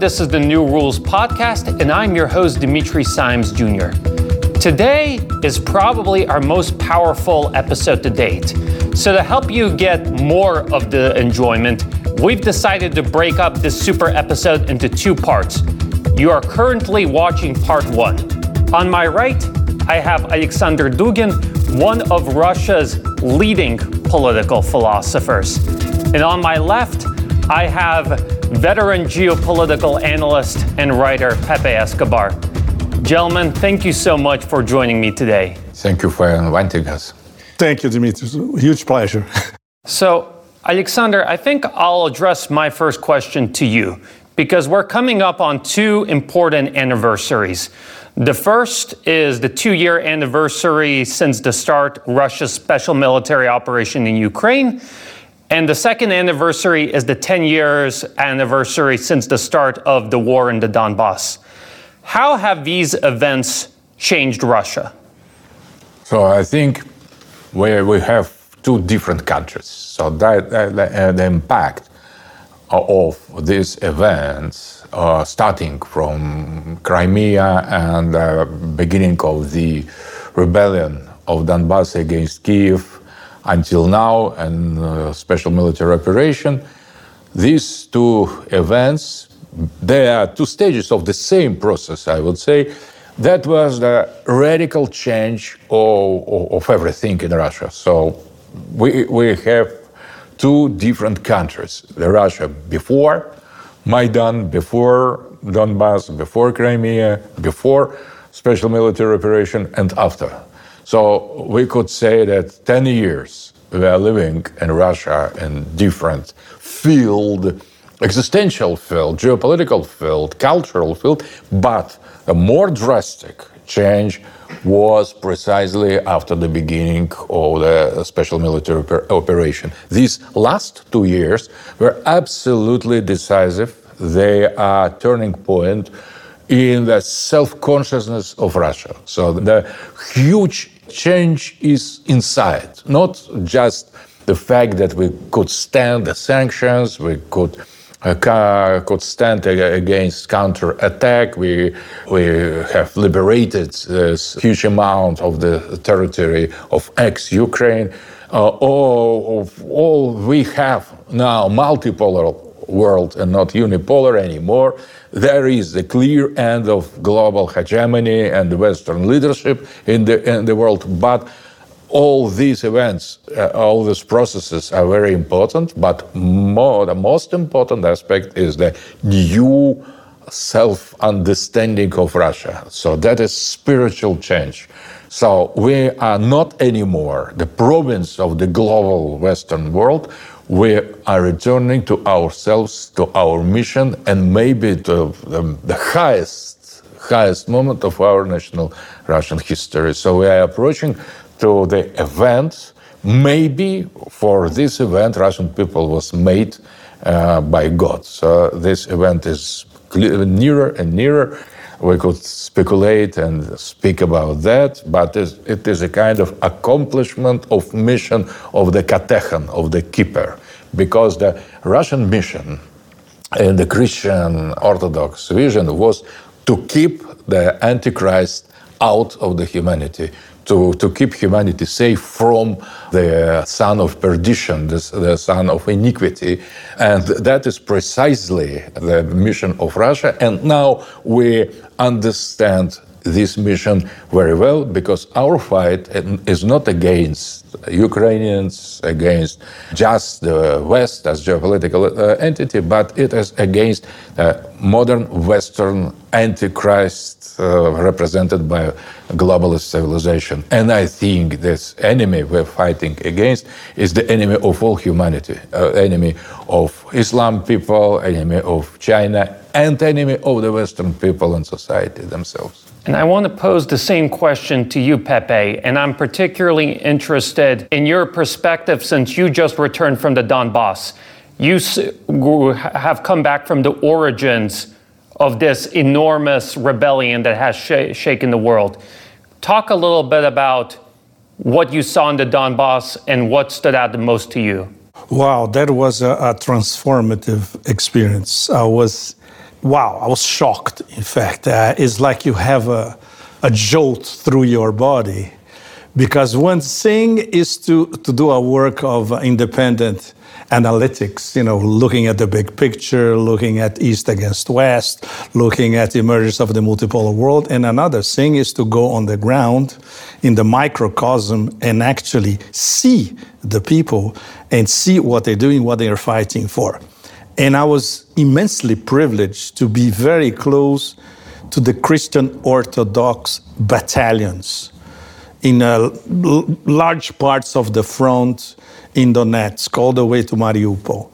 This is the New Rules Podcast, and I'm your host, Dimitri Simes Jr. Today is probably our most powerful episode to date. So, to help you get more of the enjoyment, we've decided to break up this super episode into two parts. You are currently watching part one. On my right, I have Alexander Dugin, one of Russia's leading political philosophers. And on my left, I have veteran geopolitical analyst and writer Pepe Escobar. Gentlemen, thank you so much for joining me today. Thank you for inviting us. Thank you, Dimitris. It's a huge pleasure. So, Alexander, I think I'll address my first question to you because we're coming up on two important anniversaries. The first is the two year anniversary since the start Russia's special military operation in Ukraine. And the second anniversary is the 10 years anniversary since the start of the war in the Donbass. How have these events changed Russia? So I think we, we have two different countries. So that, uh, the impact of these events, uh, starting from Crimea and uh, beginning of the rebellion of Donbass against Kiev until now and uh, special military operation, these two events, they are two stages of the same process, I would say. That was the radical change of, of, everything in Russia. So we, we have two different countries the Russia before Maidan, before Donbass, before Crimea, before special military operation, and after. So we could say that 10 years we are living in Russia in different field, existential field, geopolitical field, cultural field, but a more drastic change was precisely after the beginning of the special military oper- operation. These last two years were absolutely decisive. They are turning point in the self-consciousness of Russia. So the huge change is inside, not just the fact that we could stand the sanctions, we could uh, could stand ag- against counter-attack. We we have liberated this huge amount of the territory of ex-Ukraine. Uh, all of all we have now multipolar world and not unipolar anymore. There is the clear end of global hegemony and Western leadership in the in the world, but all these events, uh, all these processes are very important, but more, the most important aspect is the new self understanding of Russia. So that is spiritual change. So we are not anymore the province of the global Western world. We are returning to ourselves, to our mission, and maybe to the, highest highest moment of our national Russian history. So we are approaching to the event. Maybe for this event, Russian people was made uh, by God. So this event is nearer and nearer. We could speculate and speak about that, but it's- a kind of accomplishment of mission of the katechon, of the keeper, because the Russian mission and the Christian Orthodox vision was to keep the Antichrist out of the humanity, to, to keep humanity safe from the son of perdition, the, the son of iniquity. And that is precisely the mission of Russia. And now we understand this mission very well because our fight is not against Ukrainians, against just the West as geopolitical uh, entity, but it is against uh, modern Western antichrist uh, represented by globalist civilization. And I think this enemy we're fighting against is the enemy of all humanity, uh, enemy of Islam people, enemy of China, and enemy of the Western people and society themselves. And I want to pose the same question to you, Pepe. And I'm particularly interested in your perspective since you just returned from the Donbass. You have come back from the origins of this enormous rebellion that has sh- shaken the world. Talk a little bit about what you saw in the Donbass and what stood out the most to you. Wow, that was a, a transformative experience. I was wow, I was shocked, in fact. Uh, it's like you have a, a jolt through your body. Because one thing is to, to do a work of independent analytics, you know, looking at the big picture, looking at East against West, looking at the emergence of the multipolar world. And another thing is to go on the ground in the microcosm and actually see the people and see what they're doing, what they're fighting for. And I was immensely privileged to be very close to the Christian Orthodox battalions in uh, large parts of the front in Donetsk, all the way to Mariupol.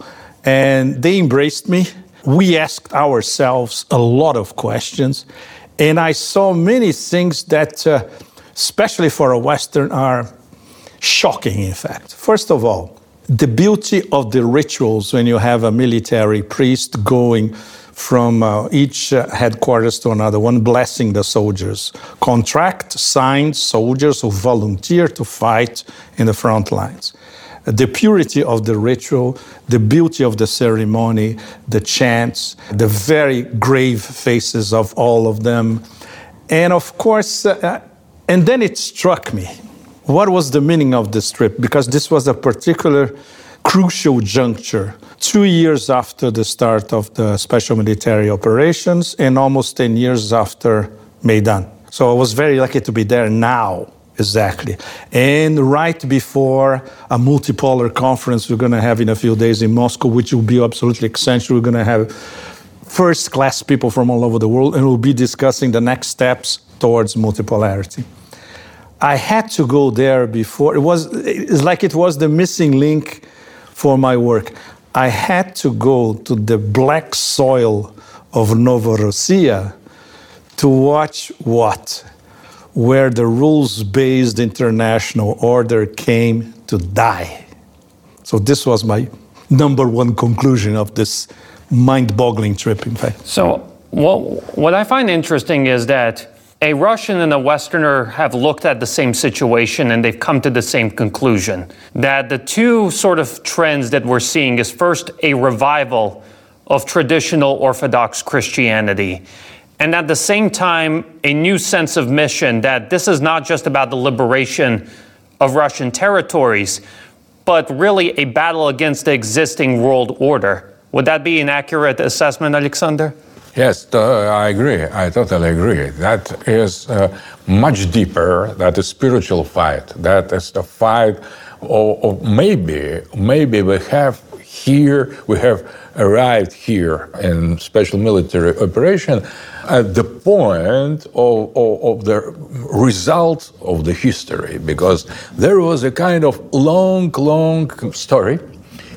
And they embraced me. We asked ourselves a lot of questions. And I saw many things that, uh, especially for a Western, are shocking, in fact. First of all, the beauty of the rituals when you have a military priest going from uh, each uh, headquarters to another one, blessing the soldiers. Contract signed soldiers who volunteer to fight in the front lines. The purity of the ritual, the beauty of the ceremony, the chants, the very grave faces of all of them. And of course, uh, and then it struck me what was the meaning of this trip? Because this was a particular crucial juncture, two years after the start of the special military operations and almost 10 years after Maidan. So I was very lucky to be there now, exactly. And right before a multipolar conference we're going to have in a few days in Moscow, which will be absolutely essential. We're going to have first class people from all over the world, and we'll be discussing the next steps towards multipolarity. I had to go there before. It was it's like it was the missing link for my work. I had to go to the black soil of Novorossiya to watch what? Where the rules based international order came to die. So, this was my number one conclusion of this mind boggling trip, in fact. So, what, what I find interesting is that a Russian and a Westerner have looked at the same situation and they've come to the same conclusion that the two sort of trends that we're seeing is first a revival of traditional Orthodox Christianity. And at the same time, a new sense of mission that this is not just about the liberation of Russian territories, but really a battle against the existing world order. Would that be an accurate assessment, Alexander? Yes, I agree. I totally agree. That is uh, much deeper. That is spiritual fight. That is the fight of, of, maybe, maybe we have here, we have arrived here in special military operation at the point of, of, of the result of the history, because there was a kind of long, long story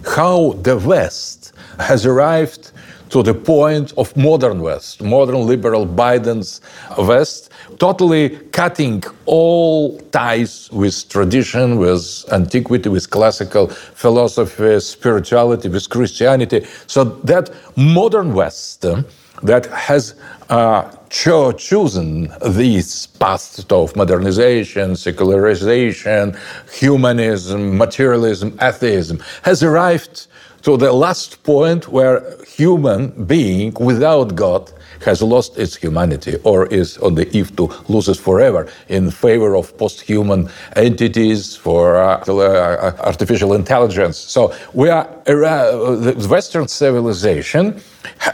how the West has arrived to the point of modern West, modern liberal Biden's West, totally cutting all ties with tradition, with antiquity, with classical philosophy, spirituality, with Christianity. So that modern West uh, that has uh, cho- chosen this path of modernization, secularization, humanism, materialism, atheism, has arrived to the last point where human being without God has lost its humanity or is on the eve to lose it forever in favor of post-human entities for uh, uh, artificial intelligence. So we are uh, the Western civilization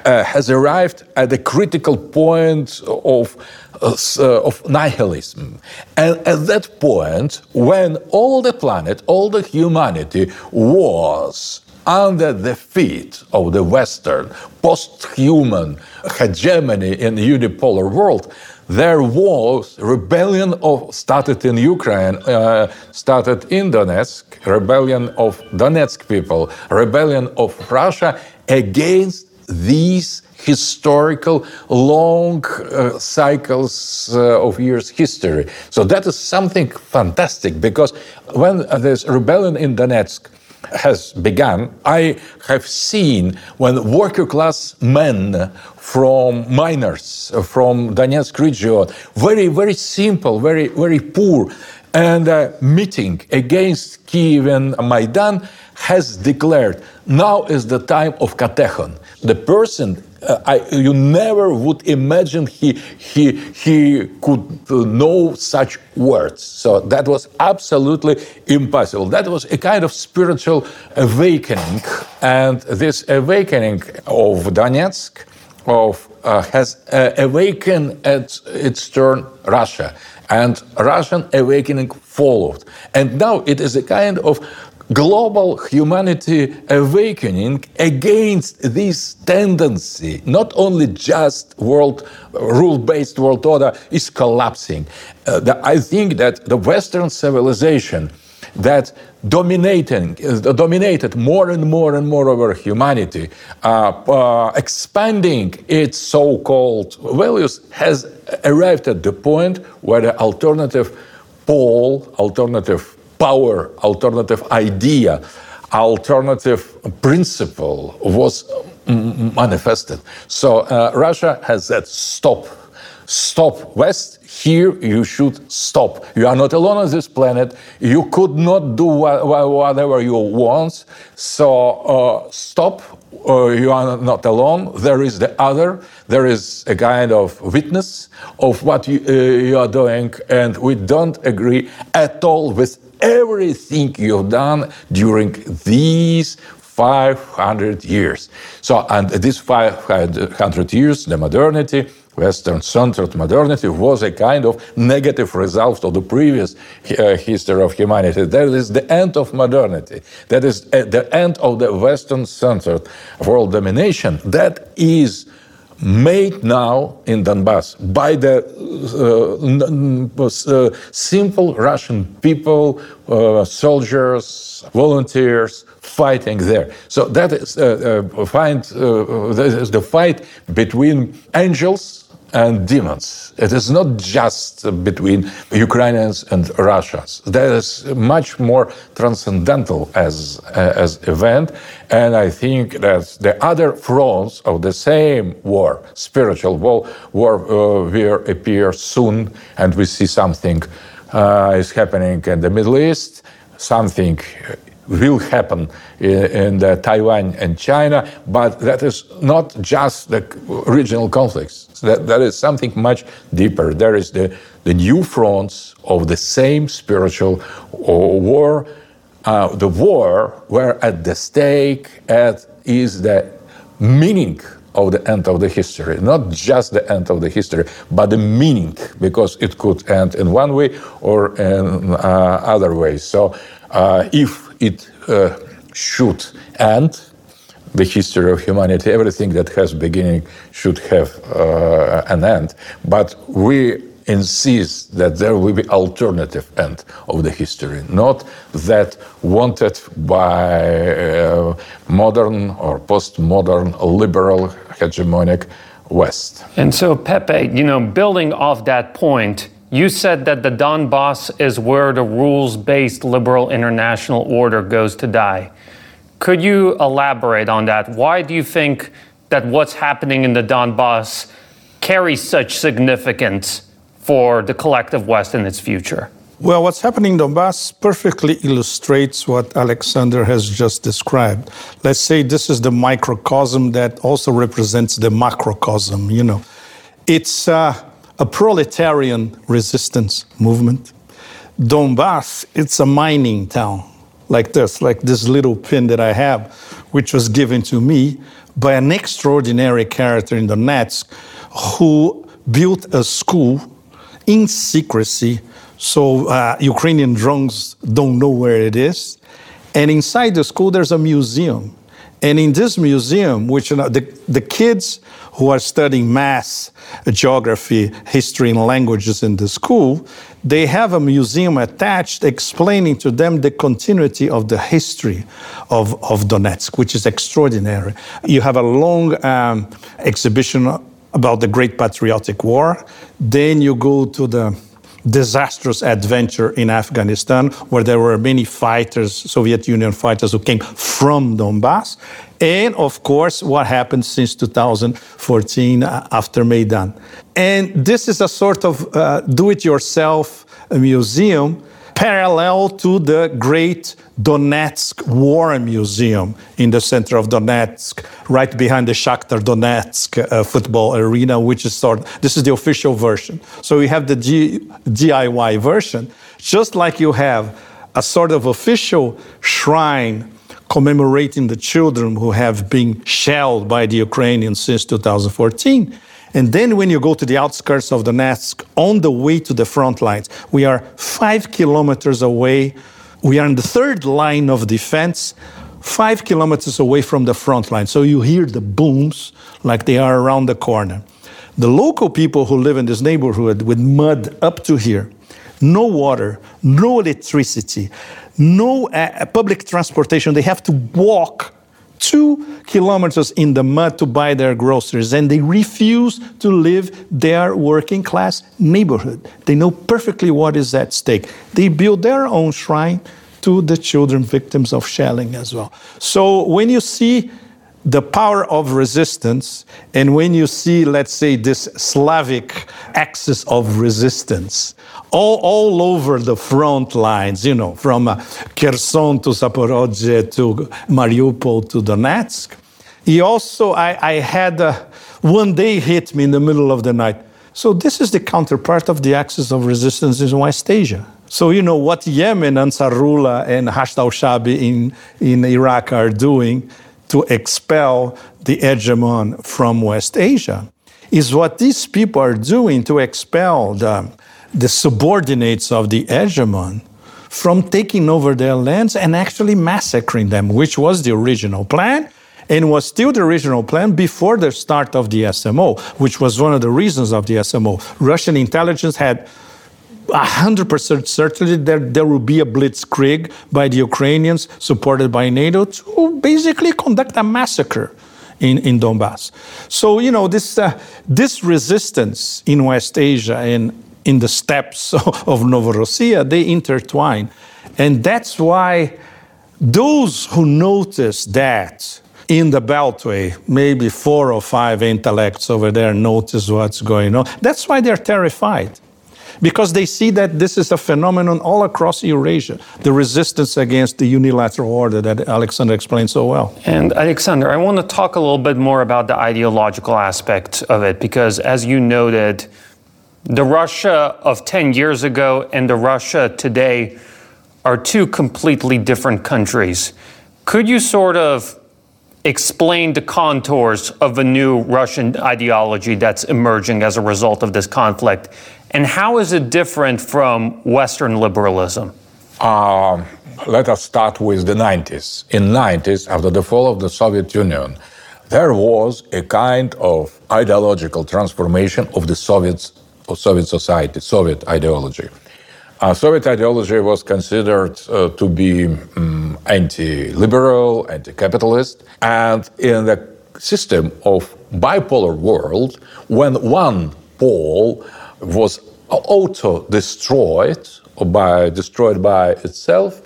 uh, has arrived at a critical point of uh, of nihilism. And at that point, when all the planet, all the humanity was under the feet of the Western post-human hegemony in the unipolar world, there was rebellion of started in Ukraine, uh, started in Donetsk, rebellion of Donetsk people, rebellion of Russia against these historical long uh, cycles uh, of years history. So that is something fantastic because when there's rebellion in Donetsk, has begun, I have seen when worker class men from miners from Donetsk region, very, very simple, very, very poor, and uh, meeting against Kiev and Maidan has declared now is the time of katechon. The person uh, I, you never would imagine he, he, he could know such words. So that was absolutely impossible. That was a kind of spiritual awakening. And this awakening of Donetsk of, uh, has uh, awakened at its turn Russia. And Russian awakening followed. And now it is a kind of global humanity awakening against this tendency. Not only just world rule-based world order is collapsing. Uh, the, i think that the western civilization that dominating, uh, dominated more and more and more over humanity, uh, uh, expanding its so-called values, has arrived at the point where the alternative pole, alternative power, alternative idea, alternative principle was manifested. So uh, Russia has said, stop, stop West, here you should stop. You are not alone on this planet. You could not do whatever you want. So uh, stop. Uh, you are not alone. There is the other. There is a kind of witness of what you, uh, you are doing, and we don't agree at all with everything you've done during these 500 years. So, and this 500 years, the modernity, Western centered modernity was a kind of negative result of the previous uh, history of humanity. That is the end of modernity. That is uh, the end of the Western centered world domination. That is made now in Donbass by the uh, uh, simple Russian people, uh, soldiers, volunteers fighting there. So that is, uh, uh, find, that is the fight between angels and demons. It is not just between Ukrainians and Russians. That is much more transcendental as as event, and I think that the other fronts of the same war, spiritual war, war uh, will appear soon, and we see something uh, is happening in the Middle East, something will happen in, in Taiwan and China, but that is not just the regional conflicts. That, that is something much deeper. There is the, the new fronts of the same spiritual war. Uh, the war where at the stake at is the meaning of the end of the history, not just the end of the history, but the meaning, because it could end in one way or in uh, other ways. So, uh, if it uh, should end, the history of humanity, everything that has beginning should have uh, an end. But we insist that there will be alternative end of the history, not that wanted by uh, modern or postmodern liberal hegemonic West. And so, Pepe, you know, building off that point, you said that the Donbass is where the rules based liberal international order goes to die. Could you elaborate on that? Why do you think that what's happening in the Donbass carries such significance for the collective West and its future? Well, what's happening in Donbass perfectly illustrates what Alexander has just described. Let's say this is the microcosm that also represents the macrocosm, you know. It's uh, a proletarian resistance movement. Donbass, it's a mining town like this, like this little pin that I have, which was given to me by an extraordinary character in Donetsk who built a school in secrecy so uh, Ukrainian drones don't know where it is. And inside the school, there's a museum. And in this museum, which you know, the, the kids who are studying math, geography, history, and languages in the school, they have a museum attached explaining to them the continuity of the history of, of Donetsk, which is extraordinary. You have a long um, exhibition about the Great Patriotic War. Then you go to the disastrous adventure in Afghanistan, where there were many fighters, Soviet Union fighters, who came from Donbass. And of course, what happened since 2014 uh, after Maidan. And this is a sort of uh, do it yourself museum parallel to the great Donetsk War Museum in the center of Donetsk, right behind the Shakhtar Donetsk uh, football arena, which is sort of, this is the official version. So we have the G, DIY version, just like you have a sort of official shrine commemorating the children who have been shelled by the Ukrainians since 2014. And then when you go to the outskirts of Donetsk, on the way to the front lines, we are five kilometers away. We are in the third line of defense, five kilometers away from the front line. So you hear the booms like they are around the corner. The local people who live in this neighborhood with mud up to here, no water, no electricity, no uh, public transportation. They have to walk two kilometers in the mud to buy their groceries, and they refuse to live their working class neighborhood. They know perfectly what is at stake. They build their own shrine to the children victims of shelling as well. So when you see the power of resistance, and when you see, let's say, this Slavic axis of resistance, all, all over the front lines, you know, from uh, Kherson to Zaporozhye to Mariupol to Donetsk. He also, I, I had uh, one day hit me in the middle of the night. So this is the counterpart of the axis of resistance in West Asia. So you know what Yemen, Ansarullah, and Hashd al-Shabi in, in Iraq are doing to expel the hegemon from West Asia is what these people are doing to expel the, the subordinates of the hegemon from taking over their lands and actually massacring them, which was the original plan and was still the original plan before the start of the SMO, which was one of the reasons of the SMO. Russian intelligence had 100% certainty that there will be a blitzkrieg by the Ukrainians, supported by NATO, to basically conduct a massacre in, in Donbass. So, you know, this, uh, this resistance in West Asia and in the steppes of Novorossiya, they intertwine. And that's why those who notice that in the Beltway, maybe four or five intellects over there notice what's going on. That's why they're terrified because they see that this is a phenomenon all across Eurasia, the resistance against the unilateral order that Alexander explained so well. And Alexander, I want to talk a little bit more about the ideological aspect of it, because as you noted, the Russia of 10 years ago and the Russia today are two completely different countries. Could you sort of explain the contours of a new Russian ideology that's emerging as a result of this conflict and how is it different from Western liberalism? Uh, let us start with the 90s. In 90s, after the fall of the Soviet Union, there was a kind of ideological transformation of the Soviets, of Soviet society, Soviet ideology. Uh, Soviet ideology was considered uh, to be um, anti-liberal, anti-capitalist, and in the system of bipolar world, when one pole was auto-destroyed or by destroyed by itself,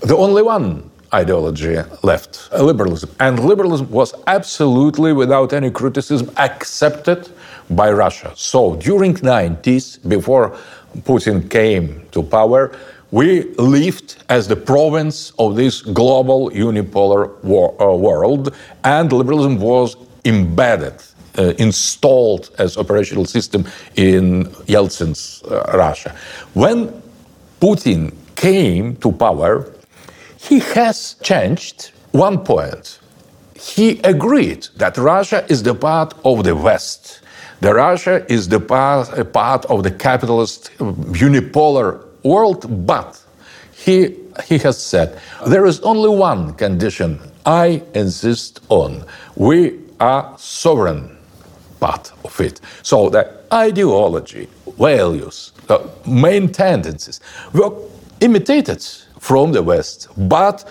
the only one ideology left, liberalism. And liberalism was absolutely without any criticism accepted by Russia. So during 90s, before Putin came to power, we lived as the province of this global unipolar war, uh, world, and liberalism was embedded uh, installed as operational system in Yeltsin's uh, Russia. When Putin came to power, he has changed one point. He agreed that Russia is the part of the West. The Russia is the part, a part of the capitalist um, unipolar world, but he, he has said there is only one condition I insist on. We are sovereign part of it. So the ideology, values, the main tendencies were imitated from the West, but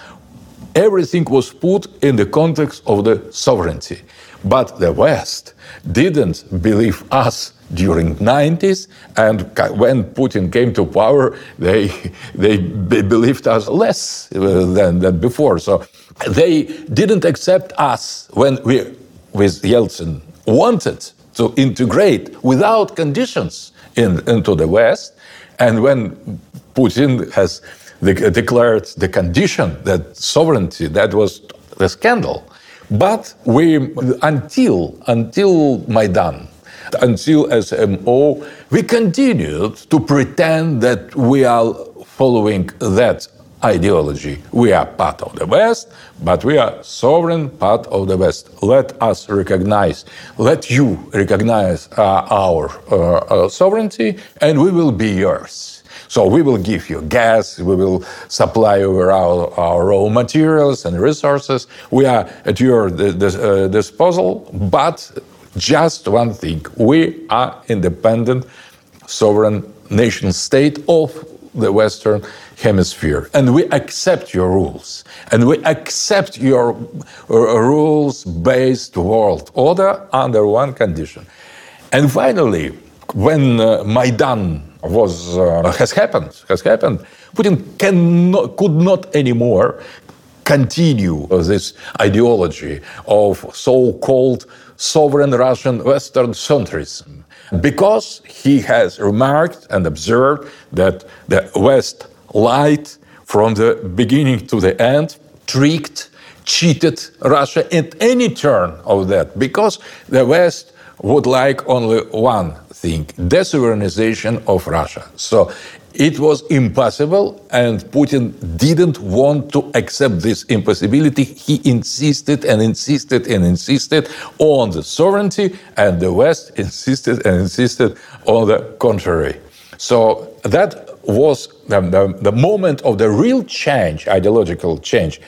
everything was put in the context of the sovereignty. But the West didn't believe us during 90s and when putin came to power they they believed us less uh, than, than before so they didn't accept us when we with yeltsin wanted to integrate without conditions in, into the West. And when Putin has declared the condition that sovereignty, that was the scandal. But we, until, until Maidan, until SMO, we continued to pretend that we are following that ideology. We are part of the West, but we are sovereign part of the West. Let us recognize, let you recognize uh, our uh, uh, sovereignty, and we will be yours. So we will give you gas, we will supply over our, our raw materials and resources. We are at your uh, disposal, but just one thing we are independent, sovereign nation state of the Western Hemisphere. And we accept your rules. And we accept your uh, rules based world order under one condition. And finally, when uh, Maidan was uh, has happened, has happened, Putin cannot, could not anymore continue this ideology of so-called sovereign Russian Western centrism because he has remarked and observed that the West lied from the beginning to the end, tricked, cheated Russia at any turn of that, because the West would like only one thing desovereignization of Russia. So it was impossible, and Putin didn't want to accept this impossibility. He insisted and insisted and insisted on the sovereignty, and the West insisted and insisted on the contrary. So that was the, the, the moment of the real change, ideological change,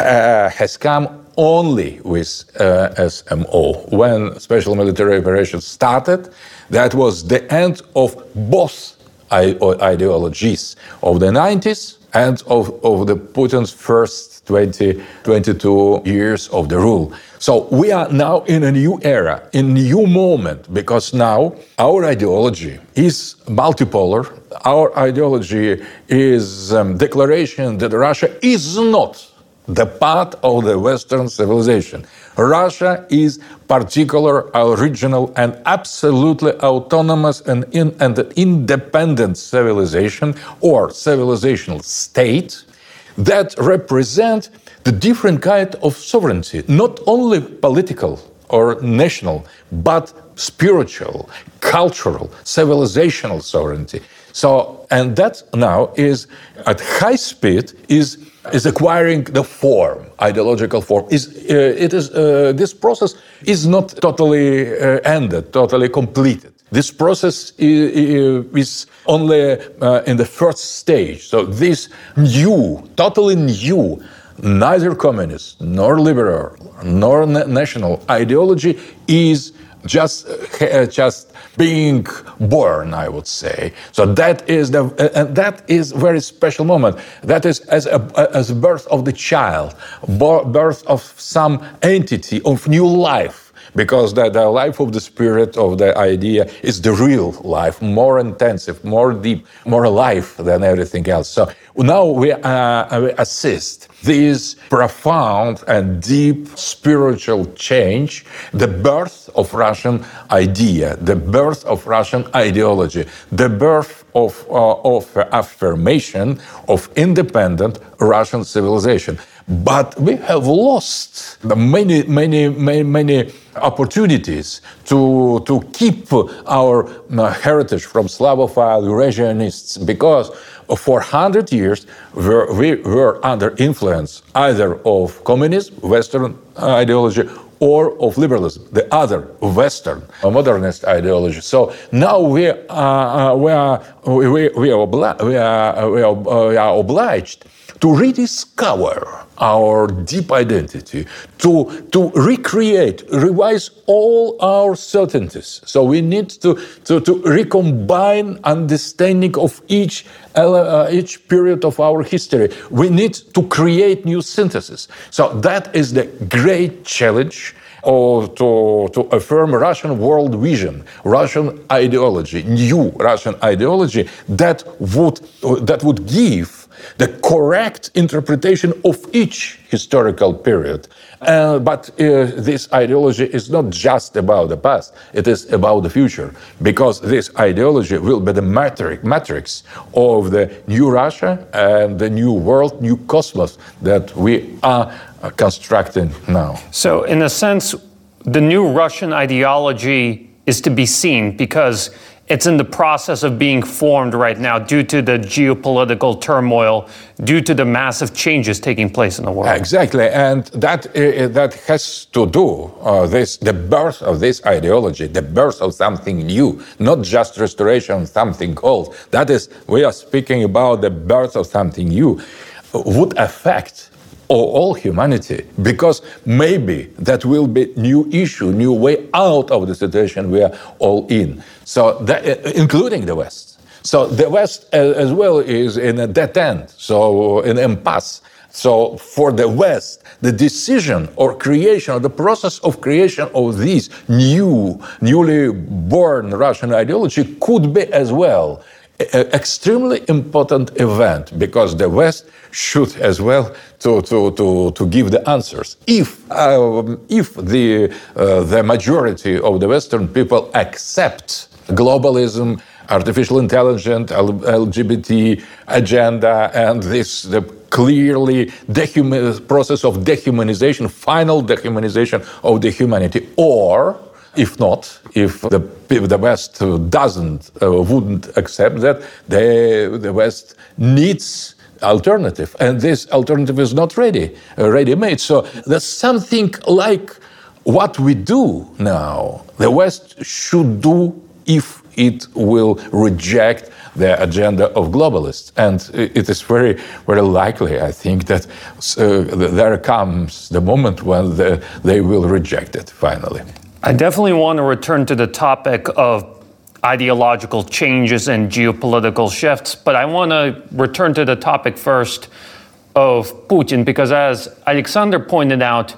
uh, has come only with uh, SMO. When special military operations started, that was the end of both ideologies of the 90s and of, of the Putin's first 20, 22 years of the rule. So we are now in a new era, in a new moment, because now our ideology is multipolar. Our ideology is um, declaration that Russia is not the part of the Western civilization. Russia is particular, original, and absolutely autonomous and, in, and independent civilization or civilizational state that represent the different kind of sovereignty, not only political or national, but spiritual, cultural, civilizational sovereignty. So, and that now is at high speed is is acquiring the form, ideological form. Is uh, it is uh, this process is not totally uh, ended, totally completed. This process is, only uh, in the first stage. So this new, totally new, neither communist nor liberal nor national ideology is just uh, just being born i would say. So that is the uh, and that is very special moment. That is as a as birth of the child birth of some entity of new life because the, the life of the spirit of the idea is the real life, more intensive, more deep, more alive than everything else. So now we, uh, we assist this profound and deep spiritual change, the birth of Russian idea, the birth of Russian ideology, the birth of, uh, of affirmation of independent Russian civilization. But we have lost many, many, many, many opportunities to, to keep our uh, heritage from Slavophile Eurasianists because for 100 years we're, we were under influence either of communism, Western ideology, or of liberalism, the other Western modernist ideology. So now we, uh, uh, are, obli- we, are, we, are, we are obliged to rediscover our deep identity, to, to recreate, revise all our certainties. So we need to, to, to recombine understanding of each, uh, each period of our history. We need to create new synthesis. So that is the great challenge or to, to affirm Russian world vision, Russian ideology, new Russian ideology that would, that would give the correct interpretation of each historical period. Uh, but uh, this ideology is not just about the past, it is about the future, because this ideology will be the matrix, matrix of the new Russia and the new world, new cosmos that we are constructing now. So, in a sense, the new Russian ideology is to be seen because it's in the process of being formed right now due to the geopolitical turmoil, due to the massive changes taking place in the world. Exactly, and that uh, that has to do uh, this the birth of this ideology, the birth of something new, not just restoration of something old. That is, we are speaking about the birth of something new, would affect all humanity because maybe that will be new issue new way out of the situation we are all in. So that, uh, including the west. So the west as well is in a dead end so in impasse. So for the west the decision or creation or the process of creation of this new newly born russian ideology could be as well extremely important event because the West should as well to, to, to, to give the answers. If, um, if the, uh, the majority of the Western people accept globalism, artificial intelligence, LGBT agenda, and this the clearly process of dehumanization, final dehumanization of the humanity, or if not, if the, if the West doesn't, uh, wouldn't accept that, they, the West needs alternative, and this alternative is not ready, uh, ready-made. So there's something like what we do now. The West should do if it will reject the agenda of globalists. And it is very, very likely, I think, that uh, there comes the moment when the, they will reject it finally. I definitely want to return to the topic of ideological changes and geopolitical shifts, but I want to return to the topic first of Putin because, as Alexander pointed out,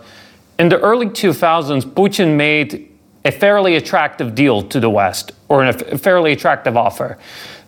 in the early 2000s, Putin made a fairly attractive deal to the West, or a fairly attractive offer.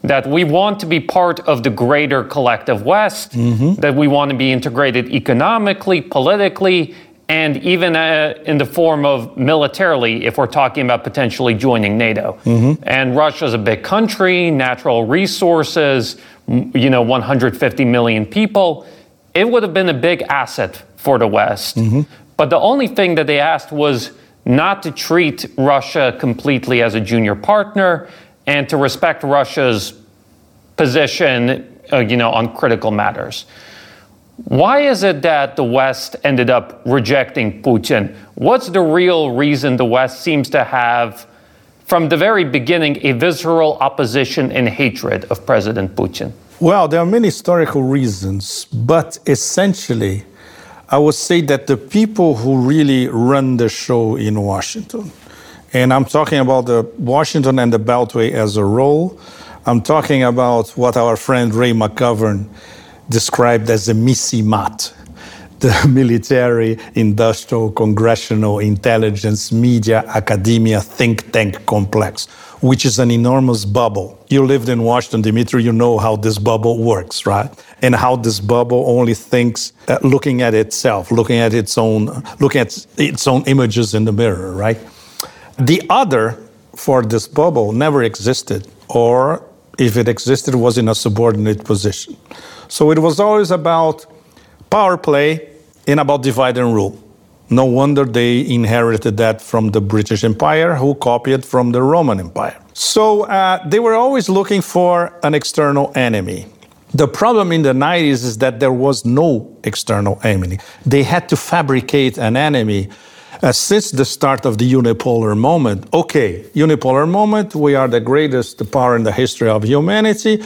That we want to be part of the greater collective West, mm-hmm. that we want to be integrated economically, politically, and even uh, in the form of militarily, if we're talking about potentially joining NATO. Mm-hmm. And Russia's a big country, natural resources, you know, 150 million people. It would have been a big asset for the West. Mm-hmm. But the only thing that they asked was not to treat Russia completely as a junior partner and to respect Russia's position, uh, you know, on critical matters. Why is it that the West ended up rejecting Putin? What's the real reason the West seems to have, from the very beginning, a visceral opposition and hatred of President Putin? Well, there are many historical reasons, but essentially, I would say that the people who really run the show in Washington, and I'm talking about the Washington and the Beltway as a role, I'm talking about what our friend Ray McGovern described as a MICIMATT, the military, industrial, congressional, intelligence, media, academia, think tank complex, which is an enormous bubble. You lived in Washington, Dimitri, you know how this bubble works, right? And how this bubble only thinks uh, looking at itself, looking at its own, looking at its own images in the mirror, right? The other for this bubble never existed, or if it existed, was in a subordinate position. So it was always about power play and about divide and rule. No wonder they inherited that from the British Empire, who copied from the Roman Empire. So uh, they were always looking for an external enemy. The problem in the 90s is that there was no external enemy. They had to fabricate an enemy uh, since the start of the unipolar moment. Okay, unipolar moment, we are the greatest power in the history of humanity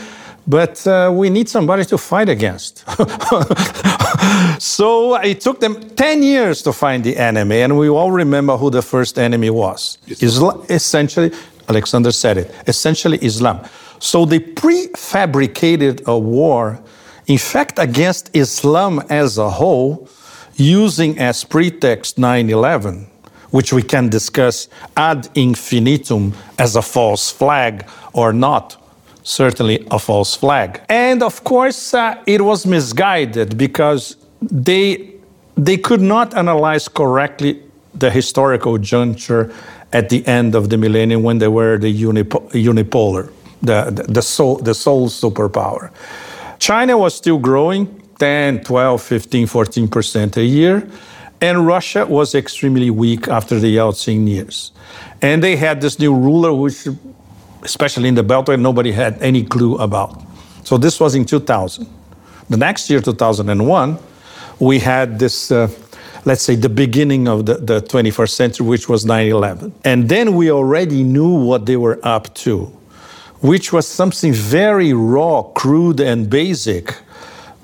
but uh, we need somebody to fight against. so it took them 10 years to find the enemy, and we all remember who the first enemy was. Islam, essentially, Alexander said it, essentially Islam. So they prefabricated a war, in fact, against Islam as a whole, using as pretext 9 11 which we can discuss ad infinitum as a false flag or not certainly a false flag. And of course, uh, it was misguided because they, they could not analyze correctly the historical juncture at the end of the millennium when they were the unipo- unipolar, the, the, the, sole, the sole superpower. China was still growing 10, 12, 15, 14% a year. And Russia was extremely weak after the Yeltsin years. And they had this new ruler, which, especially in the Beltway, nobody had any clue about. So this was in 2000. The next year, 2001, we had this, uh, let's say, the beginning of the, the 21st century, which was 9 11. And then we already knew what they were up to, which was something very raw, crude, and basic,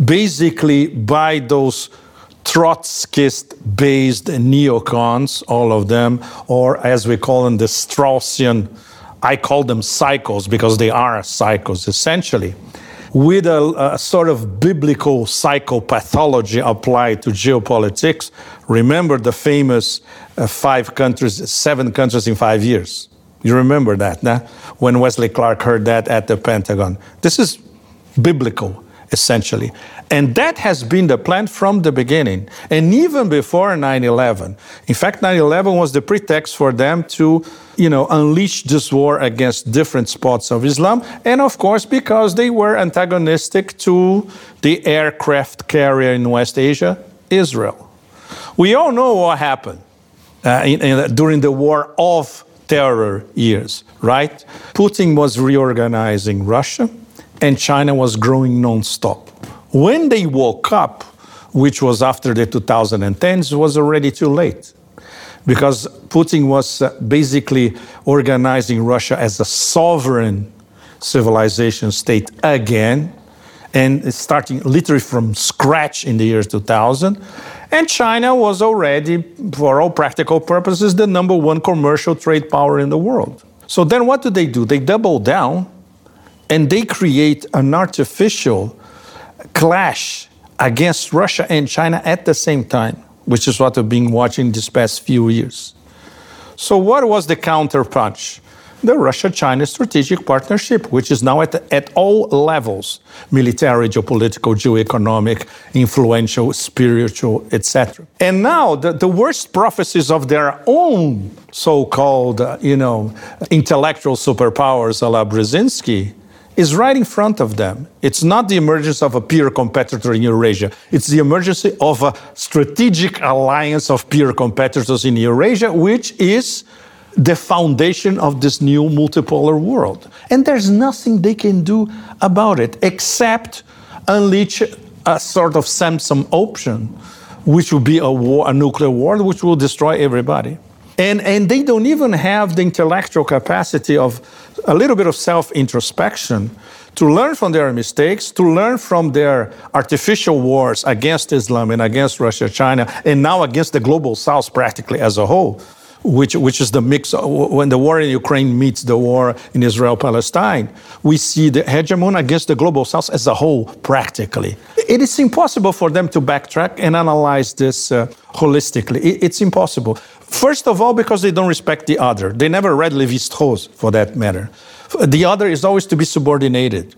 basically by those Trotskyist based neocons, all of them, or as we call them, the Straussian, I call them cycles because they are cycles essentially, with a, a sort of biblical psychopathology applied to geopolitics. Remember the famous uh, five countries, seven countries in five years. You remember that, nah? when Wesley Clark heard that at the Pentagon. This is biblical essentially. And that has been the plan from the beginning, and even before 9 11. In fact, 9 11 was the pretext for them to you know, unleash this war against different spots of Islam, and of course, because they were antagonistic to the aircraft carrier in West Asia, Israel. We all know what happened uh, in, in, during the war of terror years, right? Putin was reorganizing Russia and China was growing nonstop. When they woke up, which was after the 2010s, was already too late because Putin was uh, basically organizing Russia as a sovereign civilization state again and starting literally from scratch in the year 2000. And China was already, for all practical purposes, the number one commercial trade power in the world. So then what do they do? They double down and they create an artificial clash against Russia and China at the same time, which is what we've been watching these past few years. So, what was the counterpunch? The Russia China strategic partnership, which is now at, at all levels military, geopolitical, geoeconomic, influential, spiritual, etc. And now the, the worst prophecies of their own so called, uh, you know, intellectual superpowers a la Brzezinski is right in front of them. It's not the emergence of a peer competitor in Eurasia. It's the emergence of a strategic alliance of peer competitors in Eurasia, which is the foundation of this new multipolar world. And there's nothing they can do about it except unleash a sort of Samson option, which will be a war, a nuclear war, which will destroy everybody. And, and they don't even have the intellectual capacity of a little bit of self introspection to learn from their mistakes, to learn from their artificial wars against Islam and against Russia, China, and now against the global South practically as a whole, which, which is the mix when the war in Ukraine meets the war in Israel Palestine. We see the hegemon against the global South as a whole practically. It is impossible for them to backtrack and analyze this uh, holistically. It, it's impossible. First of all, because they don't respect the other. They never read Levi Strauss, for that matter. The other is always to be subordinated.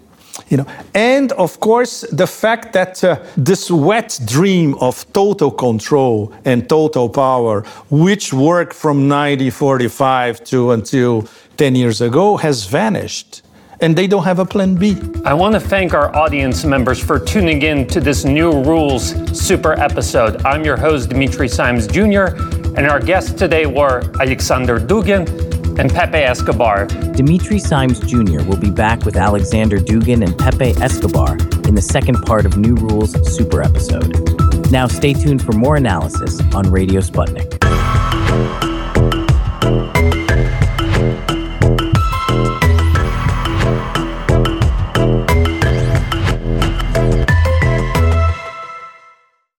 You know, and of course, the fact that uh, this wet dream of total control and total power, which worked from 1945 to until 10 years ago, has vanished and they don't have a plan B. I want to thank our audience members for tuning in to this New Rules super episode. I'm your host, Dimitri Simes Jr., and our guests today were Alexander Dugin and Pepe Escobar. Dimitri Simes Jr. will be back with Alexander Dugin and Pepe Escobar in the second part of New Rules super episode. Now stay tuned for more analysis on Radio Sputnik.